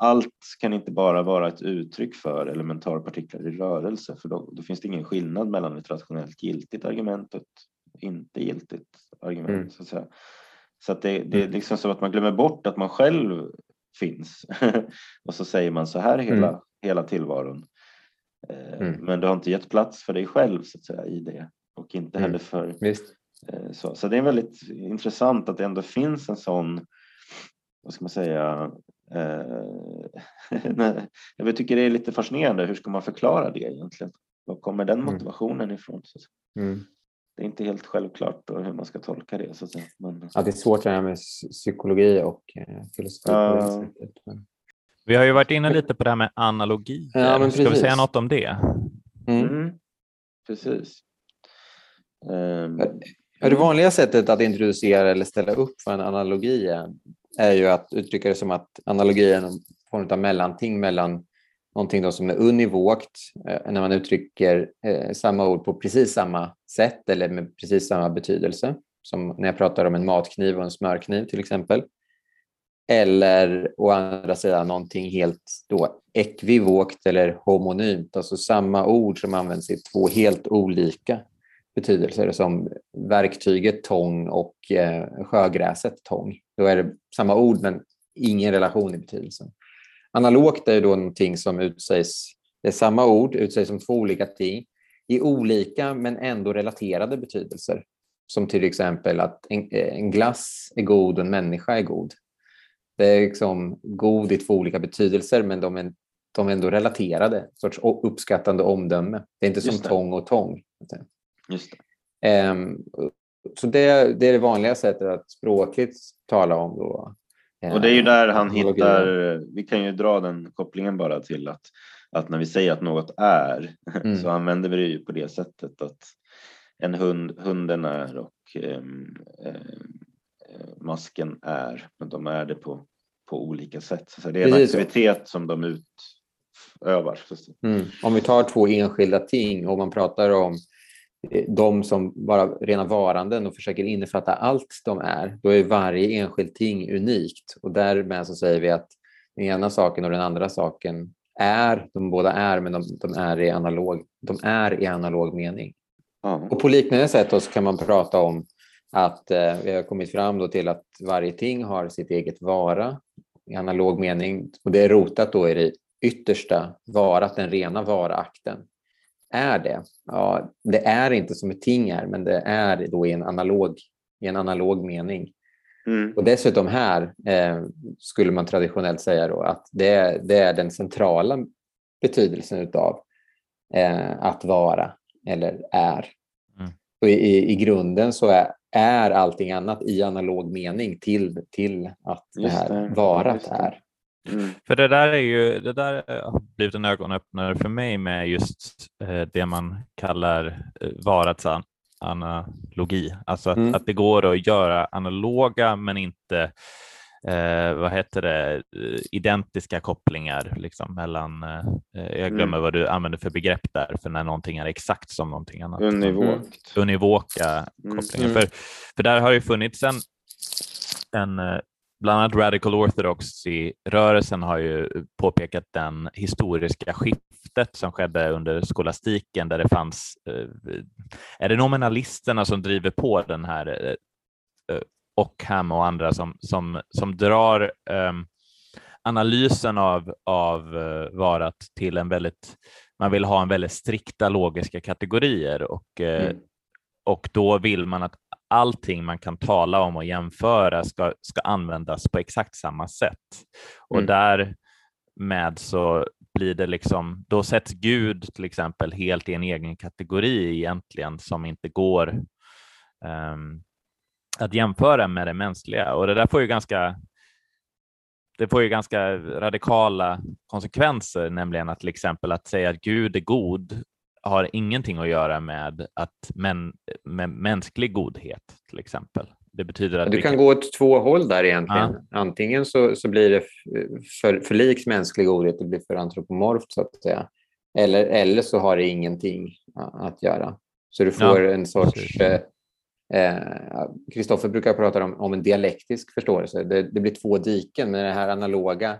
allt kan inte bara vara ett uttryck för elementarpartiklar i rörelse för då, då finns det ingen skillnad mellan ett rationellt giltigt argument och ett inte giltigt argument. Mm. Så att, säga. Så att det, det är liksom som att man glömmer bort att man själv finns och så säger man så här är hela, Mm. hela tillvaron. Eh, Mm. Men du har inte gett plats för dig själv så att säga i det och inte Mm. heller för Visst. Eh, Så, så det är väldigt intressant att det ändå finns en sån, vad ska man säga, jag tycker det är lite fascinerande. Hur ska man förklara det egentligen? Var kommer den Mm. motivationen ifrån? Så, Mm. det är inte helt självklart då hur man ska tolka det. Så att säga. Men, Ja, det är svårt det här med psy- psykologi och eh, filosofi. sättet. Men- Vi har ju varit inne lite på det här med analogier. Ja, men Ska vi säga något om det? Mm. mm, precis. Ja, det vanliga sättet att introducera eller ställa upp för en analogi är, är ju att uttrycka det som att analogi är någon form av mellanting mellan någonting då som är univokt eh, när man uttrycker eh, samma ord på precis samma sätt eller med precis samma betydelse. Som när jag pratar om en matkniv och en smörkniv till exempel. Eller å andra sidan någonting helt då ekvivokt eller homonymt, alltså samma ord som används i två helt olika betydelser som verktyget tång och eh, sjögräset tång. Då är det samma ord men ingen relation i betydelsen. Analogt är ju då någonting som utsägs, det är samma ord, utsägs som två olika ting i olika men ändå relaterade betydelser. Som till exempel att en, en glass är god och en människa är god. Det är liksom god i två olika betydelser men de är, de är ändå relaterade, sorts uppskattande omdöme. Det är inte som Just det. tång och tång. Just det. Ehm, så det, det är det vanliga sättet att språkligt tala om. Då. Och det är ju där han analogier. hittar, vi kan ju dra den kopplingen bara till att, att när vi säger att något är Mm. så använder vi det ju på det sättet att en hund, hunden är och ehm, eh, masken är, men de är det på, på olika sätt. Så det är en Precis aktivitet som de utövar. Mm. Om vi tar två enskilda ting och man pratar om eh, de som bara rena varanden och försöker innefatta allt de är, då är varje enskilt ting unikt. Och därmed så säger vi att den ena saken och den andra saken är, de båda är, men de, de är, i analog, de är i analog mening. Ja. Och på liknande sätt då kan man prata om att eh, vi har kommit fram då till att varje ting har sitt eget vara i analog mening och det är rotat då i det yttersta varat, den rena varaakten. Är det? Ja, det är inte som ett ting är, men det är då i en analog, i en analog mening. Mm. Och dessutom här eh, skulle man traditionellt säga då att det, är- det är den centrala betydelsen utav eh, att vara eller är. Mm. Och i, i, I grunden så är, är allting annat i analog mening till, till att det här det, varat det. är. Mm. För det där är ju, det där har blivit en ögonöppnare för mig med just eh, det man kallar eh, varats an, analogi, alltså att, Mm. att det går att göra analoga men inte eh, vad heter det, eh, identiska kopplingar liksom, mellan, jag glömmer Mm. vad du använder för begrepp där, för när någonting är exakt som någonting annat. Univokt. Univoka Mm. kopplingen. Mm. För, för där har ju funnits en, en bland annat Radical Orthodoxy-rörelsen har ju påpekat den historiska skiftet som skedde under skolastiken där det fanns, eh, är det nominalisterna som driver på den här eh, eh, Ockham och andra som, som, som drar ehm, analysen av, av varat till en väldigt, man vill ha en väldigt strikta logiska kategorier och Mm. och då vill man att allting man kan tala om och jämföra ska, ska användas på exakt samma sätt. Och Mm. därmed så blir det liksom, då sätts Gud till exempel helt i en egen kategori egentligen som inte går ehm, att jämföra med det mänskliga. Och det där får ju ganska det får ju ganska radikala konsekvenser, nämligen att till exempel att säga att Gud är god har ingenting att göra med, att män, med mänsklig godhet till exempel. Det betyder att Du vi kan gå åt två håll där egentligen. Antingen så, så blir det för, för likt mänsklig godhet, det blir för antropomorft så att säga. Eller, eller så har det ingenting att göra. Så du får en sorts... eh, eh, Kristoffer brukar prata om, om en dialektisk förståelse. Det, det blir två diken, men det här analoga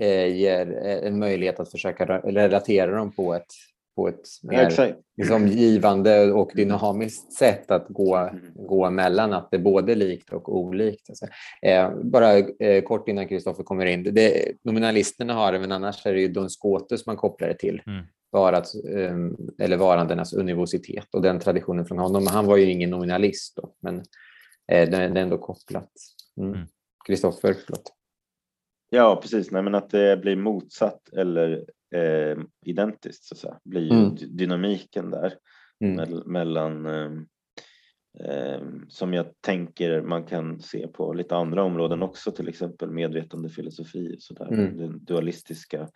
eh, ger eh, en möjlighet att försöka ra- relatera dem på ett, på ett mer liksom givande och dynamiskt sätt att gå, Mm. gå mellan att det är både likt och olikt. Alltså. Eh, bara eh, kort innan Kristoffer kommer in. Det, nominalisterna har det, men annars är det ju Don Scotus man kopplar det till. Mm. Varat, eh, eller varandenas universitet och den traditionen från honom. Han var ju ingen nominalist då, men eh, det, det är ändå kopplat. Mm. Mm. Ja, precis. Nej, men att det blir motsatt eller eh, identiskt så att säga. blir Mm. dy- dynamiken där Mm. mell- mellan eh, eh, som jag tänker man kan se på lite andra områden också, till exempel medvetandefilosofi och sådär. Mm. Den dualistiska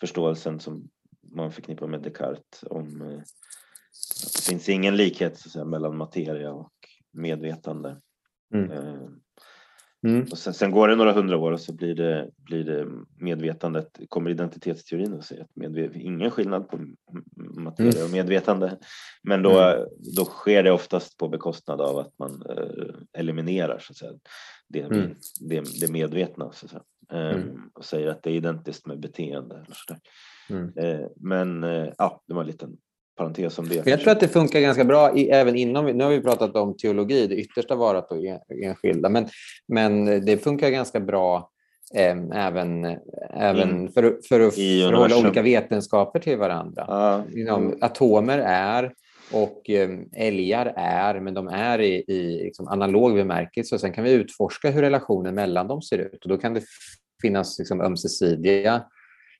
förståelsen som man förknippar med Descartes om eh, att det finns ingen likhet så att säga, mellan materia och medvetande. Mm. Eh, Mm. och sen, sen går det några hundra år och så blir det, blir det medvetandet, kommer identitetsteorin och säger att medve, ingen skillnad på materia och medvetande. Men då, Mm. då sker det oftast på bekostnad av att man eh, eliminerar så att säga, det, Mm. det, det medvetna så att säga. Mm. och säger att det är identiskt med beteende. Eller så. Mm. Eh, men eh, ja, det var en liten parentes om det. Jag tror att det funkar ganska bra i, även inom, nu har vi pratat om teologi, det yttersta varat och en- enskilda, men, men det funkar ganska bra eh, även, även In- för, för att förhålla olika vetenskaper till varandra. Ja, Inom, atomer är och eh, älgar är, men de är i, i liksom analog bemärkelse. Och sen kan vi utforska hur relationen mellan dem ser ut och då kan det finnas liksom ömsesidiga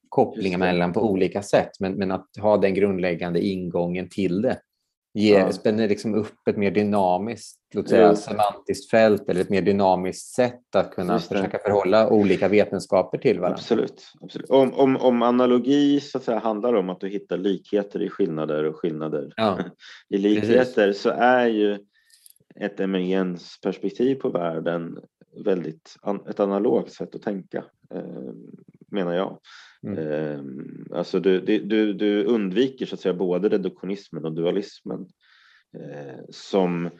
kopplingar mellan på olika sätt. Men, men att ha den grundläggande ingången till det ger, Ja. spänner liksom upp ett mer dynamiskt låt säga, semantiskt fält eller ett mer dynamiskt sätt att kunna försöka förhålla olika vetenskaper till varandra. Absolut. absolut. Om, om, om analogi så att säga, handlar om att du hittar likheter i skillnader och skillnader Ja. i likheter så är ju ett emergensperspektiv på världen väldigt an, ett analogt sätt att tänka, eh, menar jag. Mm. Eh, alltså du, du, du, undviker så att säga både reduktionismen och dualismen. Eh, som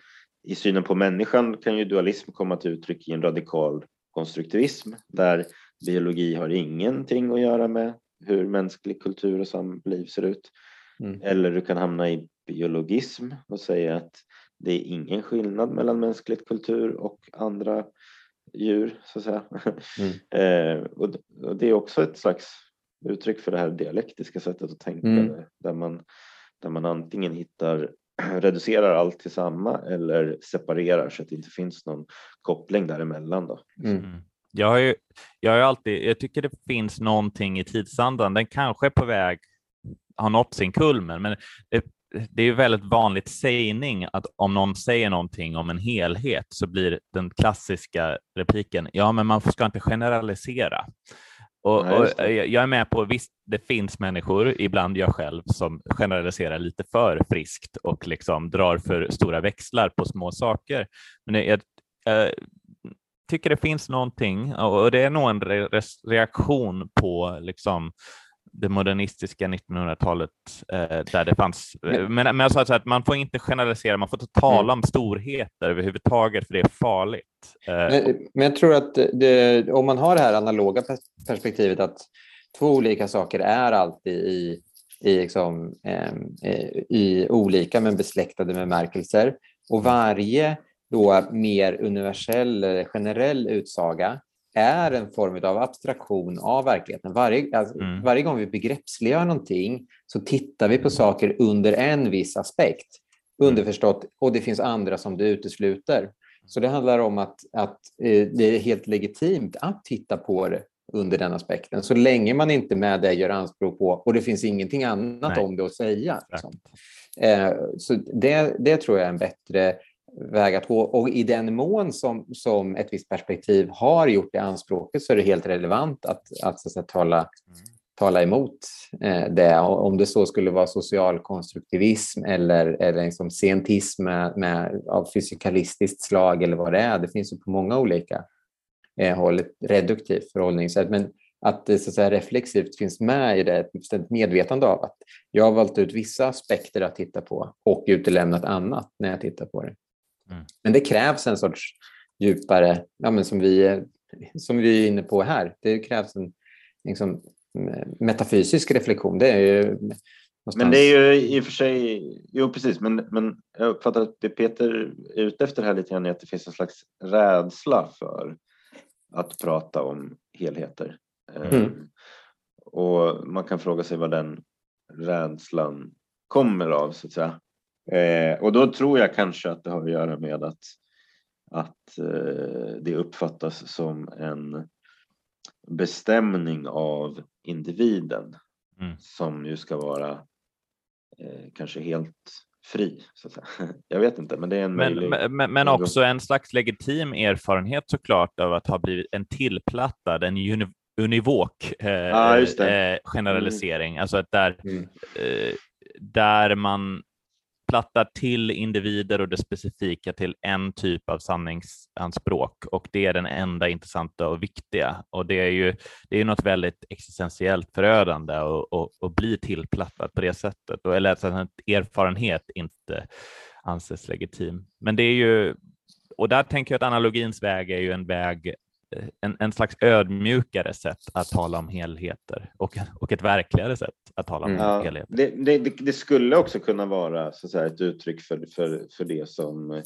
i synen på människan kan ju dualism komma till uttryck i en radikal konstruktivism där biologi har ingenting att göra med hur mänsklig kultur och samliv ser ut. Mm. Eller du kan hamna i biologism och säga att det är ingen skillnad mellan mänskligt kultur och andra djur så att säga. Mm. eh, och, och det är också ett slags uttryck för det här dialektiska sättet att tänka Mm. där, man, där man antingen hittar reducerar allt till samma eller separerar så att det inte finns någon koppling däremellan. Då. Mm. Mm. Jag har ju, jag har ju alltid, jag tycker det finns någonting i tidsandan, den kanske är på väg, har nått sin kulmen, men det, det är ju väldigt vanligt sägning att om någon säger någonting om en helhet så blir den klassiska repliken, ja men man ska inte generalisera. Och, och, jag är med på, visst, det finns människor, ibland jag själv, som generaliserar lite för friskt och liksom drar för stora växlar på små saker. Men jag, jag tycker det finns någonting, och det är nog en reaktion på liksom det modernistiska 1900-talet eh, där det fanns. Men, men jag sa så att man får inte generalisera, man får inte tala om storheter överhuvudtaget, för det är farligt. Eh, men, men jag tror att det, om man har det här analoga perspektivet att två olika saker är alltid i, i, liksom, eh, i olika men besläktade bemärkelser och varje då mer universell generell utsaga är en form av abstraktion av verkligheten. Varje, alltså, mm. varje gång vi begreppsliggör någonting så tittar vi på saker under en viss aspekt. Underförstått, och det finns andra som det utesluter. Så det handlar om att, att eh, det är helt legitimt att titta på det under den aspekten, så länge man inte med det gör anspråk på, och det finns ingenting annat Nej. om det att säga. Liksom. Eh, så det, det tror jag är en bättre väg att gå. Och i den mån som, som ett visst perspektiv har gjort det anspråket så är det helt relevant att, att, så att säga, tala, tala emot eh, det. Om det så skulle vara socialkonstruktivism eller, eller liksom scientism med, med, av fysikalistiskt slag eller vad det är. Det finns ju på många olika eh, håll ett reduktivt förhållningssätt. Men att det så att säga, reflexivt finns med i det, ett medvetande av att jag har valt ut vissa aspekter att titta på och utelämnat annat när jag tittar på det. Mm. Men det krävs en sorts djupare, ja, men som, vi, som vi är inne på här, det krävs en liksom, metafysisk reflektion. Det är ju någonstans... Men det är ju i och för sig, jo precis, men, men jag uppfattar att det Peter är ute efter här lite grann är att det finns en slags rädsla för att prata om helheter. Mm. Um, och man kan fråga sig vad den rädslan kommer av så att säga. Eh, och då tror jag kanske att det har att göra med att, att eh, det uppfattas som en bestämning av individen mm. som ju ska vara eh, kanske helt fri. Så att säga. Jag vet inte, men det är en men, möjlig... Men, men, också en slags legitim erfarenhet såklart av att ha blivit en tillplattad, en uni univok eh, ah, eh, generalisering. Mm. Alltså att där, mm. eh, där man plattar till individer och det specifika till en typ av sanningsanspråk och det är den enda intressanta och viktiga. Och det är ju det är något väldigt existentiellt förödande att bli tillplattad på det sättet, och, eller att en erfarenhet inte anses legitim. Men det är ju, och där tänker jag att analogins väg är ju en väg en, en slags ödmjukare sätt att tala om helheter och, och ett verkligare sätt att tala om mm. helheter. Det, det, det, skulle också kunna vara så att säga, ett uttryck för, för, för det som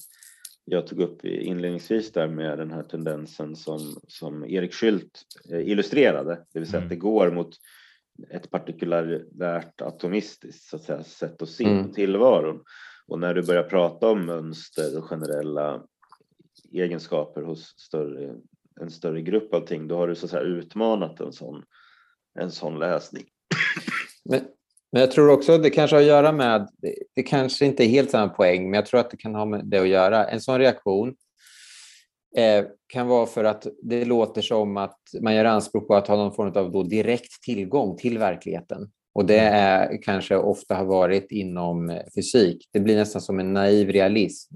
jag tog upp inledningsvis där med den här tendensen som, som Erik Schült eh, illustrerade, det vill säga mm. att det går mot ett partikulärt atomistiskt så att säga, sätt att se mm. på tillvaron. Och när du börjar prata om mönster och generella egenskaper hos större en större grupp av ting, då har du så att säga utmanat en sån, en sån läsning. Men, men jag tror också att det kanske har att göra med, det kanske inte är helt samma poäng, men jag tror att det kan ha med det att göra. En sån reaktion eh, kan vara för att det låter som att man gör anspråk på att ha någon form av då direkt tillgång till verkligheten. Och det mm. är, kanske ofta har varit inom fysik. Det blir nästan som en naiv realism.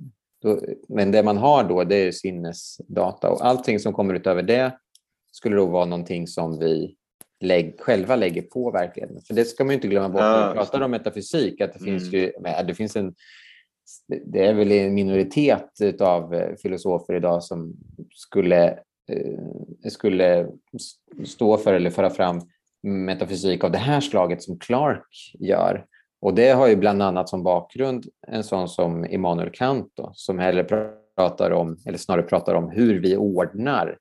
Men det man har då det är sinnesdata och allting som kommer utöver det skulle då vara någonting som vi lägg, själva lägger på verkligheten. För det ska man inte glömma bort när vi pratar om metafysik, att det mm. finns ju, det finns en det är väl en minoritet av eh, filosofer idag som skulle, eh, skulle stå för eller föra fram metafysik av det här slaget som Clark gör. Och det har ju bland annat som bakgrund en sån som Immanuel Kant då, som hellre pratar om, eller snarare pratar om hur vi ordnar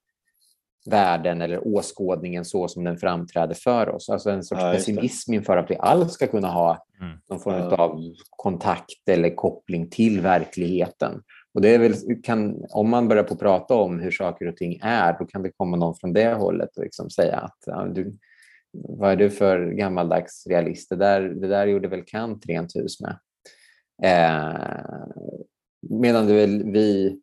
världen eller åskådningen så som den framträder för oss. Alltså en sorts ja, pessimism inför att vi alls ska kunna ha mm. någon form ja. av kontakt eller koppling till verkligheten. Och det är väl, kan, om man börjar på prata om hur saker och ting är, då kan det komma någon från det hållet och liksom säga att ja, du, vad är du för gammaldags realist? Det där, det där gjorde väl Kant rent hus med. Eh, medan det väl vi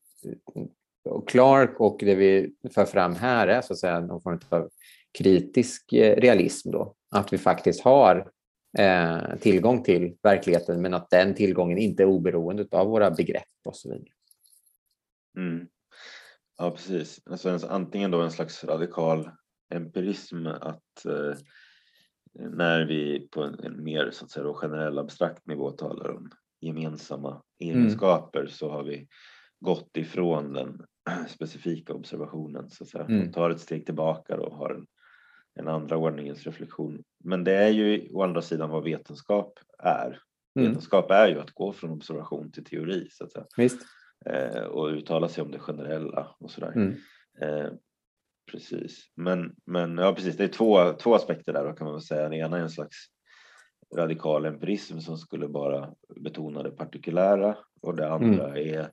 och Clark och det vi för fram här är så att säga någon form av kritisk eh, realism då. Att vi faktiskt har eh, tillgång till verkligheten men att den tillgången inte är oberoende av våra begrepp och så vidare. Mm. Ja, precis. Alltså antingen då en slags radikal empirism att eh, när vi på en, en mer så att säga, generell abstrakt nivå talar om gemensamma egenskaper mm. så har vi gått ifrån den specifika observationen så att säga. Mm. Tar ett steg tillbaka och har en, en andra ordningens reflektion. Men det är ju å andra sidan vad vetenskap är. Mm. Vetenskap är ju att gå från observation till teori så att säga. Visst. Eh, och uttala sig om det generella och sådär. Mm. Eh, precis, men, men ja, precis. Det är två, två aspekter där då kan man väl säga. Den ena är en slags radikal empirism som skulle bara betona det partikulära och det andra mm. är,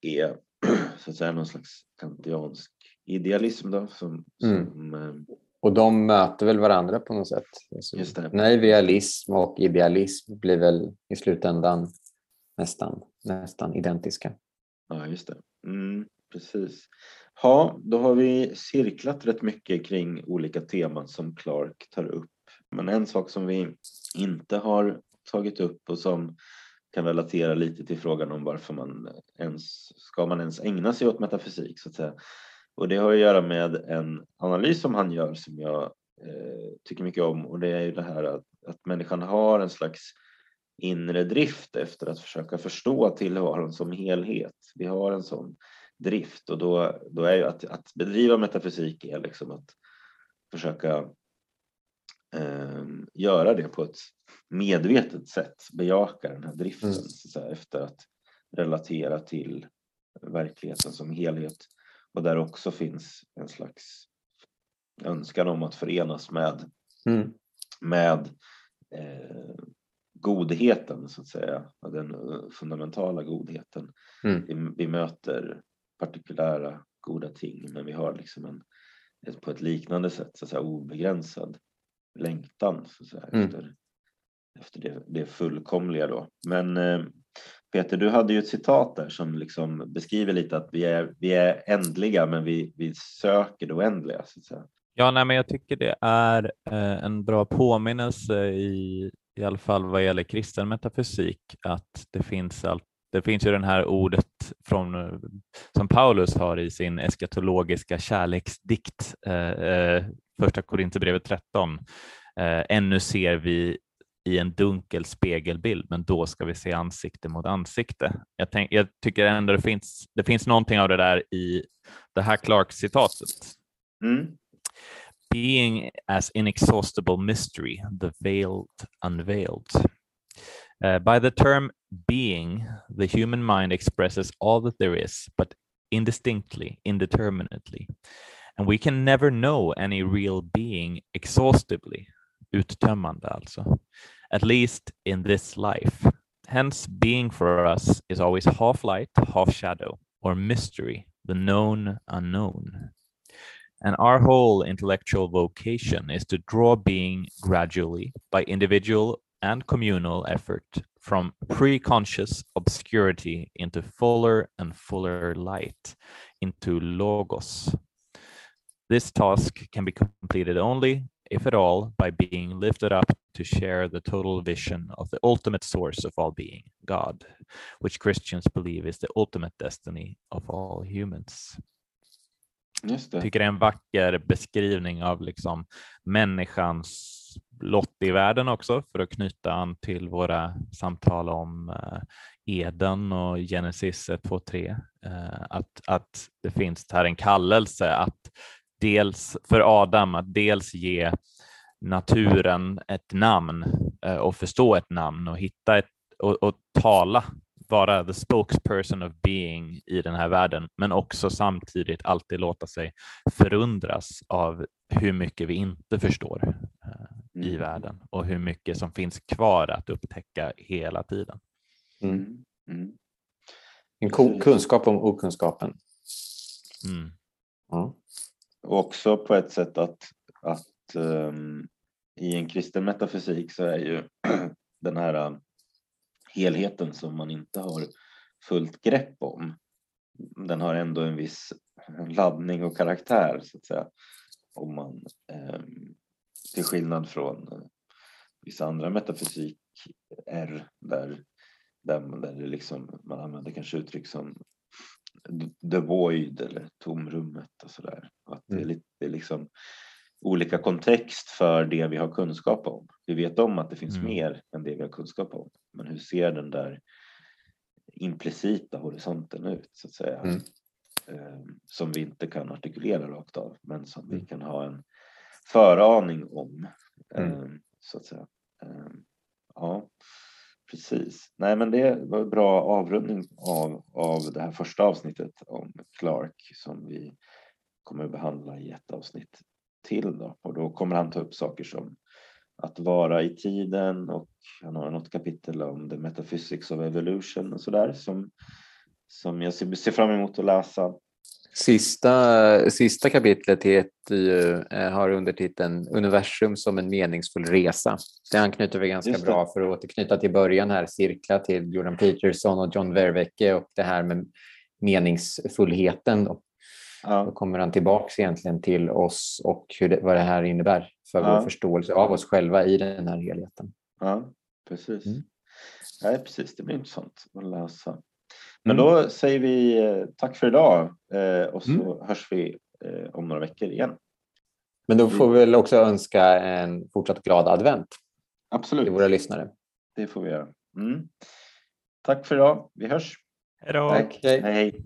är så att säga någon slags kantiansk idealism då som, mm. som eh, och de möter väl varandra på något sätt. Alltså, Just det. Nej, realism och idealism blir väl i slutändan nästan, nästan identiska. Ja, just det. Mm, precis. Ja, då har vi cirklat rätt mycket kring olika teman som Clark tar upp. Men en sak som vi inte har tagit upp och som kan relatera lite till frågan om varför man ens ska man ens ägna sig åt metafysik så att säga. Och det har att göra med en analys som han gör som jag eh, tycker mycket om och det är ju det här att, att människan har en slags inre drift efter att försöka förstå tillvaron som helhet. Vi har en sån drift och då, då är ju att, att bedriva metafysik är liksom att försöka eh, göra det på ett medvetet sätt, bejaka den här driften mm. säga, efter att relatera till verkligheten som helhet och där också finns en slags önskan om att förenas med, mm. med eh, godheten så att säga, den fundamentala godheten. Mm. Vi, vi, möter partikulära goda ting men vi har liksom en, på ett liknande sätt så säga, obegränsad längtan så säga, mm. efter, efter det, det fullkomliga då. Men eh, Peter, du hade ju ett citat där som liksom beskriver lite att vi är, vi är ändliga men vi, vi söker det oändliga. Så att säga. Ja, nej, men jag tycker det är eh, en bra påminnelse i, i alla fall vad gäller kristen metafysik, att det finns allt det finns ju det här ordet från, som Paulus har i sin eskatologiska kärleksdikt, eh, eh första Korinthierbrevet 13. Eh, ännu ser vi i en dunkel spegelbild, men då ska vi se ansikte mot ansikte. Jag, tänk, jag tycker ändå det finns, det finns någonting av det där i det här Clark-citatet. Mm. Being as inexhaustible mystery, the veiled unveiled. Uh, by the term being, the human mind expresses all that there is, but indistinctly, indeterminately. And we can never know any real being exhaustively, uttömmande alltså, at least in this life. Hence, being for us is always half light, half shadow, or mystery, the known unknown. And our whole intellectual vocation is to draw being gradually by individual and communal effort from pre-conscious obscurity into fuller and fuller light, into logos. This task can be completed only, if at all, by being lifted up to share the total vision of the ultimate source of all being, God, which Christians believe is the ultimate destiny of all humans. Just det. tycker det är en vacker beskrivning av liksom människans lott i världen också för att knyta an till våra samtal om eh, Eden och Genesis 1, 2, 3. Att, att det finns här en kallelse att dels för Adam att dels ge naturen ett namn eh, och förstå ett namn och hitta ett och, och tala vara the spokesperson of being i den här världen, men också samtidigt alltid låta sig förundras av hur mycket vi inte förstår eh, i mm. världen och hur mycket som finns kvar att upptäcka hela tiden. Mm. Mm. En kunskap om okunskapen. Mm. Ja. också på ett sätt att, att um, i en kristen metafysik så är ju den här helheten som man inte har fullt grepp om. Den har ändå en viss laddning och karaktär så att säga. om man eh, till skillnad från eh, vissa andra metafysik R där, där, där det liksom, man använder kanske uttryck som the void eller tomrummet och sådär. Att mm. det, är lite, det är liksom olika kontext för det vi har kunskap om. Vi vet om att det finns mm. mer än det vi har kunskap om. Men hur ser den där implicita horisonten ut så att säga? Mm. Eh, som vi inte kan artikulera rakt av men som vi mm. kan ha en föraning om. Mm. Så att säga. Eh, ja, precis. Nej, men det var en bra avrundning av, av det här första avsnittet om Clark som vi kommer att behandla i ett avsnitt till då. och då kommer han ta upp saker som att vara i tiden och han har något kapitel om the metaphysics of evolution och så där som, som jag ser fram emot att läsa. Sista, sista kapitlet heter ju, eh, har undertiteln Universum som en meningsfull resa. Det anknyter vi ganska bra för att återknyta till början här, cirkla till Jordan Peterson och John Verwecke och det här med meningsfullheten. Då. Ja. Då kommer han tillbaks egentligen till oss och hur det, vad det här innebär för ja. vår förståelse av oss själva i den här helheten. Ja, precis. Mm. Ja, precis. Det blir intressant att läsa. Men mm. då säger vi eh, tack för idag eh, och så mm. hörs vi eh, om några veckor igen. Men då får vi väl också önska en fortsatt glad advent. Absolut. Till våra lyssnare. Det får vi göra. Mm. Tack för idag. Vi hörs. Hej då. Tack. Hej. hej.